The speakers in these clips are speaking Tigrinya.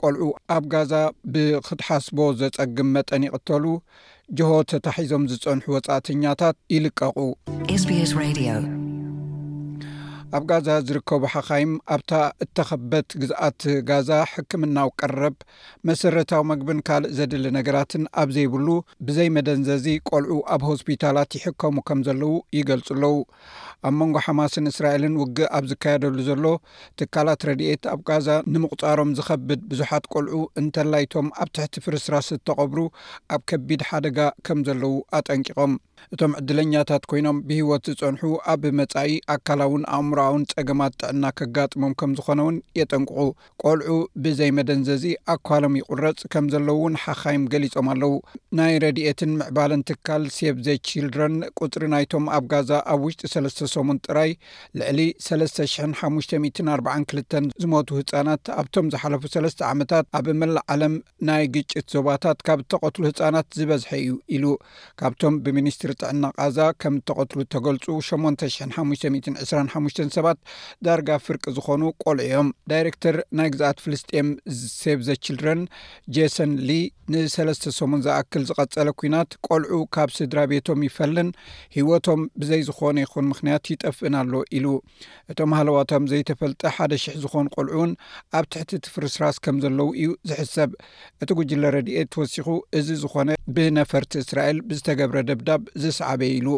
ቆልዑ ኣብ ጋዛ ብኽትሓስቦ ዘጸግም መጠን ይቕተሉ፣ ጅሆ ተታሒዞም ዝጸንሑ ወጻእተኛታት ይልቀቑ። ኣብ ጋዛ ዝርከቡ ሓኻይም ኣብታ እተኸበት ግዝኣት ጋዛ ሕክምናዊ ቀረብ መሰረታዊ መግብን ካልእ ዘድሊ ነገራትን ኣብ ዘይብሉ ብዘይ መደንዘዚ ቆልዑ ኣብ ሆስፒታላት ይሕከሙ ከም ዘለዉ ይገልጹ ኣለዉ። ኣብ መንጎ ሓማስን እስራኤልን ውግእ ኣብ ዝካየደሉ ዘሎ ትካላት ረድኤት ኣብ ጋዛ ንምቑፃሮም ዝኸብድ ብዙሓት ቆልዑ እንተላይቶም ኣብ ትሕቲ ፍርስራስ ዝተቐብሩ ኣብ ከቢድ ሓደጋ ከም ዘለዉ ኣጠንቂቖም እቶም ዕድለኛታት ኮይኖም ብሂወት ዝፀንሑ ኣብ መፃኢ ኣካላውን ኣእምሮኣውን ፀገማት ጥዕና ከጋጥሞም ከም ዝኾነ እውን የጠንቅቑ ቆልዑ ብዘይ መደንዘዚ ኣኳሎም ይቑረፅ ከምዘለዉ እውን ሓኻይም ገሊፆም ኣለዉ። ናይ ረድኤትን ምዕባለን ትካል ሴቭ ዘ ቺልድረን ቁፅሪ ናይቶም ኣብ ጋዛ ኣብ ውሽጢ ሰለስተ ሰሙን ጥራይ ልዕሊ ሰለስተ ሽሕን ሓሙሽተ ሚእትን ኣርባዓን ክልተን ዝሞቱ ህፃናት ኣብቶም ዝሓለፉ ሰለስተ ዓመታት ኣብ መላእ ዓለም ናይ ግጭት ዞባታት ካብ እተቐትሉ ህጻናት ዝበዝሐ እዩ ኢሉ። ካብቶም ብሚኒስትሪ ጥዕና ቓዛ ከም እተቐትሉ እተገልጹ ሸሞንተ ሽሕን ሓሙሽተ ሚእትን ዕስራን ሓሙሽተን ሰባት ዳርጋ ፍርቂ ዝዀኑ ቈልዑ እዮም። ዳይረክተር ናይ ግዝኣት ፍልስጤም ሴቭ ዘ ቺልድረን ጄሰን ሊ ንሰለስተ ሰሙን ዝኣክል ዝቐጸለ ኲናት ቈልዑ ካብ ስድራ ቤቶም ይፈልን ህይወቶም ብዘይ ዝዀነ ይኹን ምኽንያት ይጠፍእን ኣሎ ኢሉ። እቶም ሃለዋቶም ዘይተፈልጠ ሓደ ሽሕ ዝኾኑ ቆልዑ እውን ኣብ ትሕቲ እቲ ፍርስራስ ከም ዘለዉ እዩ ዝሕሰብ። እቲ ጉጅለ ረድኤት ወሲኹ እዚ ዝኾነ ብነፈርቲ እስራኤል ብዝተገብረ ደብዳብ ዝስዓበ እዩ ኢሉ።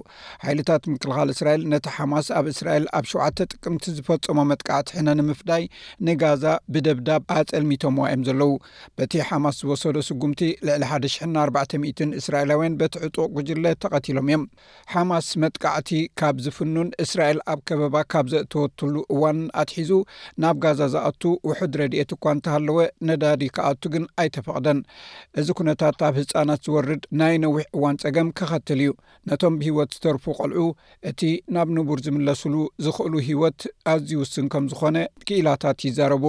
ሓይልታት ምክልኻል እስራኤል ነቲ ሓማስ ኣብ እስራኤል ኣብ ሸውዓተ ጥቅምቲ ዝፈጸሞ መጥቃዕቲ ሕነ ንምፍዳይ ንጋዛ ብደብዳብ ኣጸልሚቶምዋ እዮም ዘለዉ። በቲ ሓማስ ዝወሰዶ ስጉምቲ ልዕሊ ሓደ ሽሕን ኣርባዕተ ሚእትን እስራኤላውያን በቲ ዕጡቕ ጉጅለ ተቐቲሎም እዮም። ሓማስ መጥቃዕቲ ካብ ዝፍኑን እስራኤል ኣብ ከበባ ካብ ዘእተወትሉ እዋን ኣትሒዙ ናብ ጋዛ ዝኣቱ ውሑድ ረድኤት እኳ እንተሃለወ ነዳዲ ክኣቱ ግን ኣይተፈቕደን። እዚ ኩነታት ኣብ ህጻናት ዝወርድ ናይ ነዊሕ እዋን ጸገም ከኸትል እዩ። ነቶም ብህይወት ዝተርፉ ቆልዑ እቲ ናብ ንቡር ዝምለሱሉ ዝኽእሉ ህይወት ኣዝዩ ውስን ከም ዝኾነ ክኢላታት ይዛረቡ።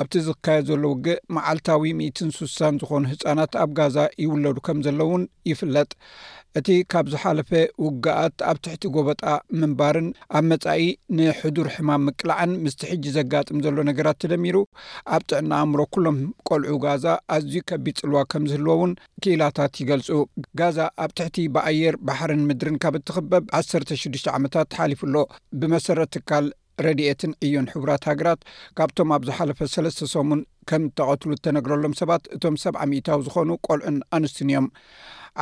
ኣብቲ ዝካየድ ዘሎ ውግእ መዓልታዊ ሚእትን ሱሳን ዝኾኑ ህጻናት ኣብ ጋዛ ይውለዱ ከም ዘለዉን ይፍለጥ። እቲ ካብ ዝሓለፈ ውግኣት ኣብ ትሕቲ ጎበጣ ምንባርን ኣብ መጻኢ ንሕዱር ሕማም ምቅላዕን ምስቲ ሕጂ ዘጋጥም ዘሎ ነገራት ተደሚሩ ኣብ ጥዕና ኣእምሮ ኩሎም ቆልዑ ጋዛ ኣዝዩ ከቢድ ጽልዋ ከም ዝህልዎ እውን ክኢላታት ይገልጹ። ጋዛ ኣብ ትሕቲ ብኣየር፣ ባሕርን ምድርን ካብ እትኽበብ ዓሰርተ ሽዱሽተ ዓመታት ሓሊፉ ኣሎ። ብመሰረት ትካል። ረድኤትን ዕዮን ሕቡራት ሃገራት ካብቶም ኣብ ዝሓለፈ ሰለስተ ሰሙን ከም እተቐትሉ እተነግረሎም ሰባት እቶም ሰብ ዓሚኢታዊ ዝኾኑ ቆልዑን ኣንስትን እዮም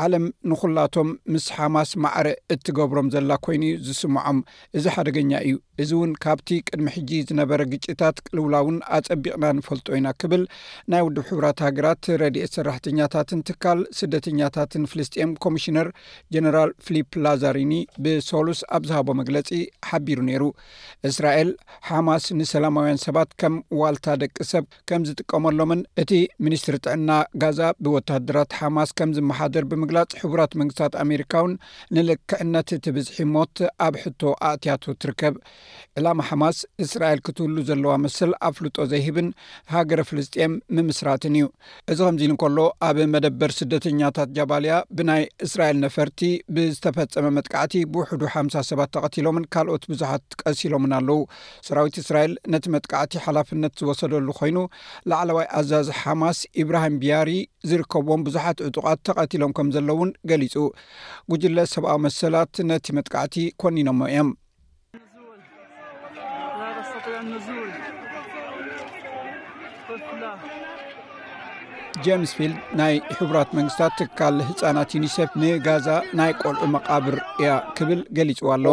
ዓለም ንኹላቶም ምስ ሓማስ ማዕረ እትገብሮም ዘላ ኮይኑ እዩ ዝስምዖም እዚ ሓደገኛ እዩ እዚ እውን ካብቲ ቅድሚ ሕጂ ዝነበረ ግጭታት ቅልውላውን ኣጸቢቕና ንፈልጦ ኢና ክብል ናይ ውድብ ሕቡራት ሃገራት ረድኤት ሰራሕተኛታትን ትካል ስደተኛታትን ፍልስጥኤም ኮሚሽነር ጀነራል ፍሊፕ ላዛሪኒ ብሶሉስ ኣብ ዝሃቦ መግለፂ ሓቢሩ ነይሩ እስራኤል ሓማስ ንሰላማውያን ሰባት ከም ዋልታ ደቂ ሰብ ከም ዝጥቀመሎምን እቲ ሚኒስትሪ ጥዕና ጋዛ ብወተሃደራት ሓማስ ከም ዝመሓደር ብምግላፅ ሕቡራት መንግስታት ኣሜሪካ ውን ንልክዕነት እቲ ብዝሒ ሞት ኣብ ሕቶ ኣእትያቱ ትርከብ ዕላማ ሓማስ እስራኤል ክትህሉ ዘለዋ መሰል ኣፍልጦ ዘይህብን ሃገረ ፍልስጥኤም ምምስራትን እዩ እዚ ከምዚ ንከሎ ኣብ መደበር ስደተኛታት ጃባልያ ብናይ እስራኤል ነፈርቲ ብዝተፈፀመ መጥቃዕቲ ብውሕዱ ሓምሳ ሰባት ተቐቲሎምን ካልኦት ብዙሓት ቀሲሎምን ኣለው ሰራዊት እስራኤል ነቲ መጥቃዕቲ ሓላፍነት ዝወሰደሉ ኮይኑ ላዕለዋይ ኣዛዝ ሓማስ ኢብራሂም ብያሪ ዝርከብዎም ብዙሓት ዕጡቓት ተቐቲሎም ከም ዘለውን ገሊፁ ጉጅለ ሰብኣዊ መሰላት ነቲ መጥቃዕቲ ኮኒኖሞ እዮም ጀምስ ፊልድ ናይ ሕቡራት መንግስታት ትካል ህፃናት ዩኒሴፍ ንጋዛ ናይ ቆልዑ መቃብር እያ ክብል ገሊፅዋ ኣሎ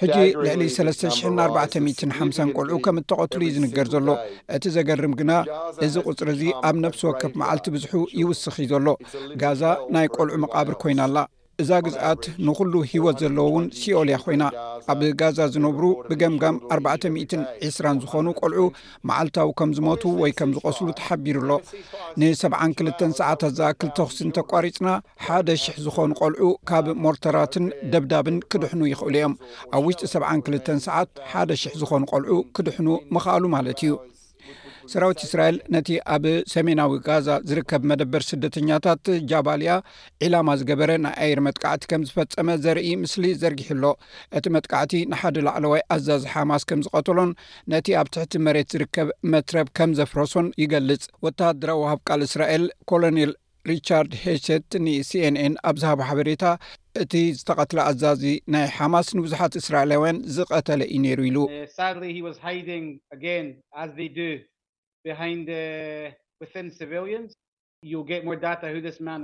ሕጂ ልዕሊ 3,450 ቆልዑ ከም እተቐትሉ እዩ ዝንገር ዘሎ እቲ ዘገርም ግና እዚ ቁፅሪ እዚ ኣብ ነፍሲ ወከፍ መዓልቲ ብዝሑ ይውስኽ እዩ ዘሎ ጋዛ ናይ ቆልዑ መቓብር ኮይና ኣላ እዛ ግዝኣት ንኹሉ ሂወት ዘለዎ እውን ሲኦል እያ ኮይና ኣብ ጋዛ ዝነብሩ ብገምጋም 420 ዝኾኑ ቆልዑ መዓልታዊ ከም ዝሞቱ ወይ ከም ዝቖስሉ ተሓቢሩ ኣሎ ንሰብዓን ክልተን ሰዓታት ዝኣክል ተኽሲ እንተቋሪፅና ሓደ ሽሕ ዝኾኑ ቆልዑ ካብ ሞርተራትን ደብዳብን ክድሕኑ ይኽእሉ እዮም ኣብ ውሽጢ ሰብዓን ክልተን ሰዓት ሓደ ሽሕ ዝኾኑ ቆልዑ ክድሕኑ ምኽኣሉ ማለት እዩ ሰራዊት እስራኤል ነቲ ኣብ ሰሜናዊ ጋዛ ዝርከብ መደበር ስደተኛታት ጃባልያ ዒላማ ዝገበረ ናይ ኣየር መጥቃዕቲ ከም ዝፈጸመ ዘርኢ ምስሊ ዘርጊሑ ኣሎ። እቲ መጥቃዕቲ ንሓደ ላዕለዋይ ኣዛዚ ሓማስ ከም ዝቐተሎን ነቲ ኣብ ትሕቲ መሬት ዝርከብ መትረብ ከም ዘፍረሶን ይገልጽ። ወተሃደራዊ ወሃብ ቃል እስራኤል ኮሎኔል ሪቻርድ ሄሸት ንሲኤንኤን ኣብ ዝሃቦ ሓበሬታ እቲ ዝተቐትለ ኣዛዚ ናይ ሓማስ ንብዙሓት እስራኤላውያን ዝቐተለ እዩ ነይሩ ኢሉ።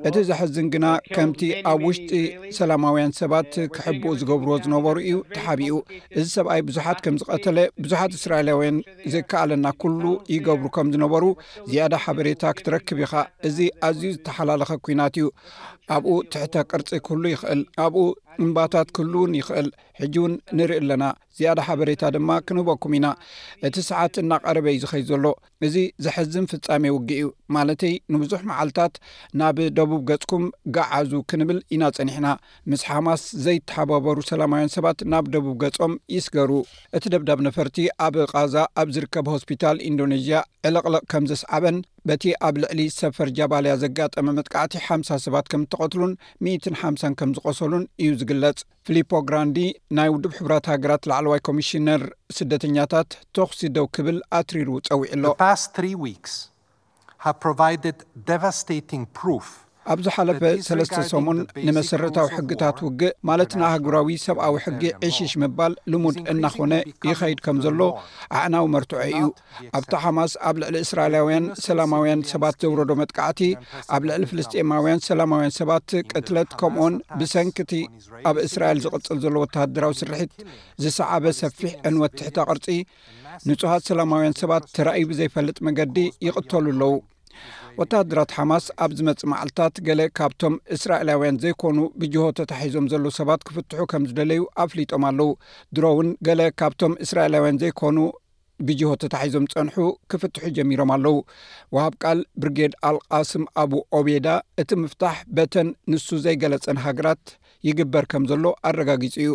እቲ ዘሕዝን ግና ከምቲ ኣብ ውሽጢ ሰላማውያን ሰባት ክሕብኡ ዝገብርዎ ዝነበሩ እዩ ተሓቢኡ እዚ ሰብኣይ ብዙሓት ከም ዝቀተለ ብዙሓት እስራኤላውያን ዘከኣለና ኩሉ ይገብሩ ከም ዝነበሩ ዝያዳ ሓበሬታ ክትረክብ ኢኻ እዚ ኣዝዩ ዝተሓላለኸ ኩናት እዩ ኣብኡ ትሕተ ቅርፂ ክህሉ ይኽእል ኣብኡ እምባታት ክህሉ እውን ይኽእል ሕጂ እውን ንርኢ ኣለና ዝያዳ ሓበሬታ ድማ ክንህበኩም ኢና እቲ ሰዓት እናቀረበ እዩ ዝኸይ ዘሎ እዚ ዘሕዝን ፍጻሜ ውግእ'ዩ፣ ማለተይ ንብዙሕ መዓልታት ናብ ደቡብ ገጽኩም ግዓዙ ክንብል ኢና ጸኒሕና። ምስ ሓማስ ዘይተሓባበሩ ሰላማውያን ሰባት ናብ ደቡብ ገጾም ይስገሩ። እቲ ደብዳብ ነፈርቲ ኣብ ቓዛ ኣብ ዝርከብ ሆስፒታል ኢንዶነዥያ ዕልቕልቕ ከም ዘስዓበን በቲ ኣብ ልዕሊ ሰፈር ጃባልያ ዘጋጠመ መጥቃዕቲ ሓምሳ ሰባት ከም እተቐትሉን ሚእትን ሓምሳን ከም ዝቖሰሉን እዩ ዝግለጽ። ፍሊፖ ግራንዲ ናይ ውድብ ሕብራት ሃገራት ላዕለዋይ ኮሚሽነር ስደተኛታት ቶኽሲ ደው ክብል ኣትሪሩ ጸዊዑ ኣሎ። ኣብ ዝሓለፈ ሰለስተ ሰሙን ንመሰረታዊ ሕግታት ውግእ ማለት ንኣህጉራዊ ሰብኣዊ ሕጊ ዕሽሽ ምባል ልሙድ እናኾነ ይኸይድ ከምዘሎ ኣዕናዊ መርትዖ እዩ። ኣብቲ ሓማስ ኣብ ልዕሊ እስራኤላውያን ሰላማውያን ሰባት ዘውረዶ መጥቃዕቲ ኣብ ልዕሊ ፍልስጤማውያን ሰላማውያን ሰባት ቅትለት ከምኡኡን ብሰንኪ እቲ ኣብ እስራኤል ዝቕፅል ዘሎ ወተሃደራዊ ስርሒት ዝሰዓበ ሰፊሕ ዕንወት ትሕተ ቅርፂ ንፁሃት ሰላማውያን ሰባት ተራእዩ ብዘይፈልጥ መገዲ ይቕተሉ ኣለዉ ወተሃደራት ሓማስ ኣብ ዝመፅእ መዓልትታት ገለ ካብቶም እስራኤላውያን ዘይኮኑ ብጅሆ ተታሒዞም ዘለዉ ሰባት ክፍትሑ ከም ዝደለዩ ኣፍሊጦም ኣለዉ ድሮ እውን ገለ ካብቶም እስራኤላውያን ዘይኮኑ ብጅሆ ተታሒዞም ዝፀንሑ ክፍትሑ ጀሚሮም ኣለው። ወሃብ ቃል ብርጌድ ኣልቃስም ኣቡ ኦቤዳ እቲ ምፍታሕ በተን ንሱ ዘይገለፀን ሃገራት ይግበር ከም ዘሎ ኣረጋጊፁ እዩ።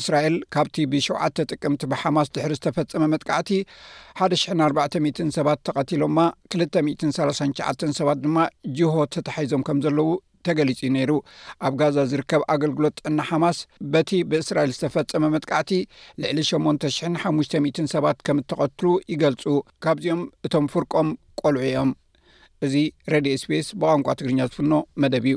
እስራኤል ካብቲ ብሸውዓተ ጥቅምቲ ብሓማስ ድሕሪ ዝተፈፀመ መጥቃዕቲ ሓደ ሽሕን ኣርባዕተ ሚእትን ሰባት ተቐቲሎማ ክልተ ሚእትን ሰላሳን ትሽዓተን ሰባት ድማ ጅሆ ተታሒዞም ከም ዘለው ተገሊጹ ነይሩ። ኣብ ጋዛ ዝርከብ ኣገልግሎት ጥዕና ሓማስ በቲ ብእስራኤል ዝተፈጸመ መጥቃዕቲ ልዕሊ ሸሞንተ ሽሕን ሓሙሽተ ሚእትን ሰባት ከም እተቐትሉ ይገልጹ። ካብዚኦም እቶም ፍርቆም ቆልዑ እዮም። እዚ ሬድዮ ስፔስ ብቋንቋ ትግርኛ ዝፍኖ መደብ እዩ።